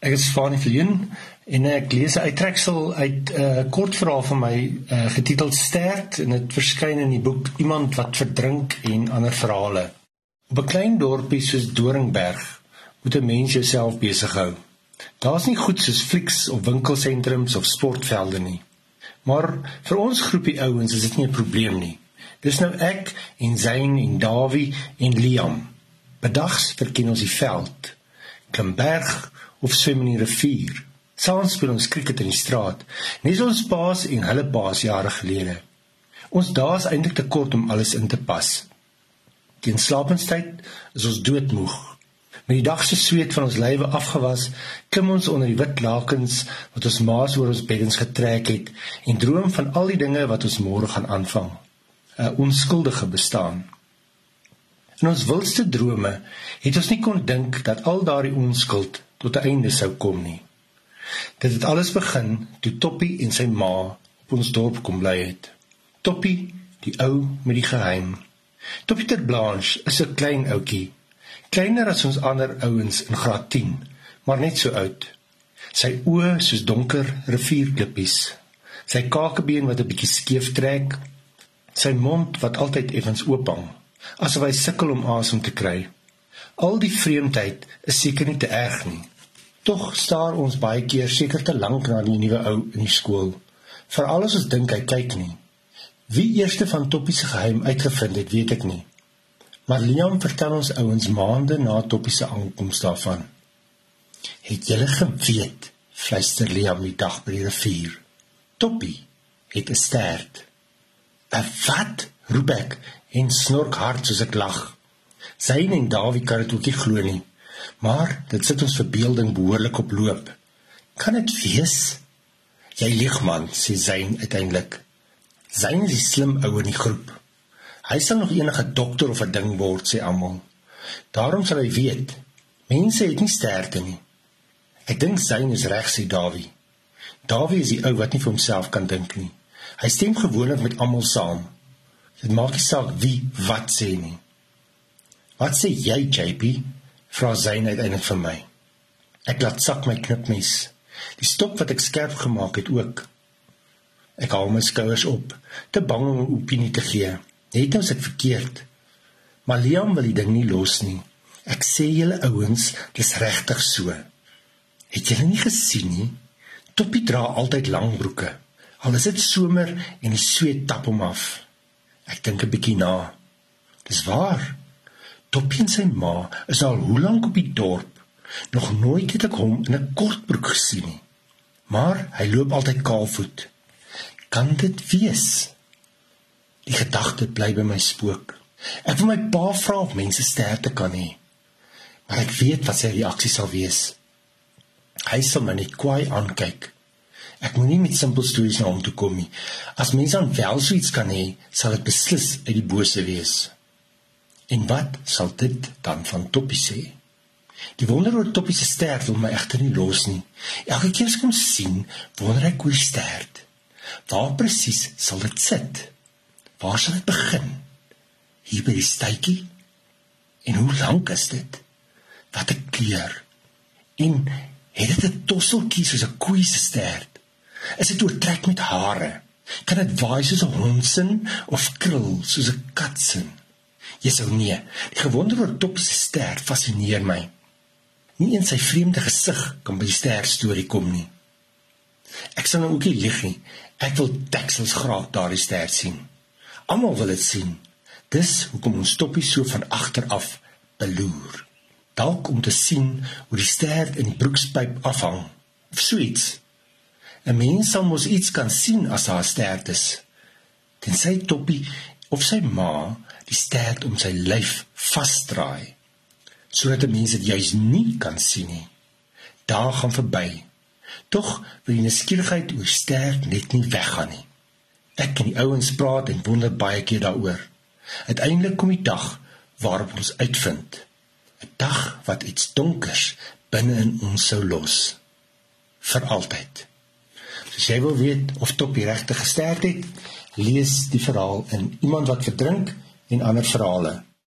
Ek is Fanie Viljoen en ek lees 'n uittreksel uit 'n uh, kortverhaal van my uh, getiteld Sterk en dit verskyn in die boek Iemand wat verdrink en ander verhale. Op 'n klein dorpie soos Doringberg moet 'n mens jouself besig hou. Daar's nie goed soos flieks of winkelsentrums of sportvelde nie. Maar vir ons groepie ouens is dit nie 'n probleem nie. Dis nou ek en Zain en Davie en Liam. Bedags verken ons die veld. Klimberg of swem in die rivier. Saans speel ons krieket in die straat, net ons paas en hulle paas jare gelede. Ons dae is eintlik te kort om alles in te pas. Teen slaapenstyd is ons doodmoeg. Met die dag se sweet van ons lywe afgewas, klim ons onder die wit lakens wat ons maas oor ons beddens getrek het en droom van al die dinge wat ons môre gaan aanvang. 'n Onskuldige bestaan. In ons wildste drome het ons nie kon dink dat al daardie onskuld tot 'n einde sou kom nie. Dit het alles begin toe Toppie en sy ma op ons dorp kom bly het. Toppie, die ou met die geheim. Toppie ter Blanche is 'n klein ouetjie, kleiner as ons ander ouens in graad 10, maar net so oud. Sy oë soos donker rivierklippies. Sy kakebeen wat 'n bietjie skeef trek. Sy mond wat altyd effens oop hang, asof hy sukkel om asem te kry. Al die vreemdheid is seker nie te erg nie. Tog staar ons baie keer seker te lank na die nuwe ou in die skool. Veral as ons dink hy kyk nie. Wie eerste van Toppie se geheim uitgevind het, weet ek nie. Maar Liam vertel ons ouens maande na Toppie se aankoms daarvan. Het julle geweet? fluister Liam die dag by die rivier. Toppie het 'n stert. 'n Wat? roep ek en snork hard soos ek lag. Syne en Dawie kan dit ook nie glo nie. Maar dit sit ons verbeelding behoorlik op loop. Kan dit wees? Jy lieg man, sê Zain uiteindelik. Zain is slim ou in die groep. Hy sal nog enige dokter of 'n ding word, sê almal. Daarom sal hy weet. Mense het nie sterkte nie. Ek dink Zain is reg, sê Dawie. Dawie is die ou wat nie vir homself kan dink nie. Hy stem gewoonlik met almal saam. Dit maak nie saak wie wat sê nie. Wat sê jy, JP? vra Zayn uiteindelik vir my. Ek laat sak my knipmes. Die stok wat ek skerp gemaak het ook. Ek hou my skouers op, te bang om 'n opinie te gee. Net as ek verkeerd. Maar Liam wil die ding nie los nie. Ek sê julle ouens, dis regtig so. Het julle nie gesien nie? Toppie dra altyd lang broeke. Al is dit somer en die sweet tap hom af. Ek dink 'n bietjie na. Dis waar. Toppie en sy ma is al hoe lank op die dorp. Nog nooit het ek hom in 'n kortbroek gesien nie. Maar hy loop altyd kaalvoet. Kan dit wees? Die gedagte bly by my spook. Ek wil my pa vra of mense sterkte kan hê. Maar ek weet wat sy reaksie sal wees. Hy sal my net kwaai aankyk. Ek moet nie met simpel stories na hom toe kom nie. As mense aan wel so iets kan hê, sal dit beslis uit die bose wees. En wat sal dit dan van Toppie sê? Die wonder oor Toppie se stert wil my egter nie los nie. Elke keer as ek hom sien, wonder ek oor die stert. Waar presies sal dit sit? Waar sal dit begin? Hier by die stuitjie? En hoe lank is dit? Wat 'n kleur. En het dit 'n tosseltjie soos 'n koei se stert? Is dit oortrek met hare? Kan dit waai soos 'n hond se of krul soos 'n kat se? Jy sou nee. Die gewonder oor Toppie se ster fascineer my. Nie eens sy vreemde gesig kan by die ster storie kom nie. Ek sal nou ook nie lieg nie. Ek wil Texels graag daardie ster sien. Almal wil dit sien. Dis hoekom ons Toppie so van agter af beloer. Dalk om te sien hoe die ster in die broekspyp afhang of so iets. 'n Mens sal mos iets kan sien as haar ster is. Tensy Toppie of sy ma die stert om sy lyf vasdraai sodat die mense dit juis nie kan sien nie. Daar gaan verby. Tog wil die nuuskierigheid oor stert net nie weggaan nie. Ek en die ouens praat en wonder baie keer daaroor. Uiteindelik kom die dag waarop ons uitvind. 'n Dag wat iets donkers binne in ons sou los. vir altyd. As jy wil weet of Toppie regtig gesterf het, lees die verhaal in Iemand wat verdrink en ander verhale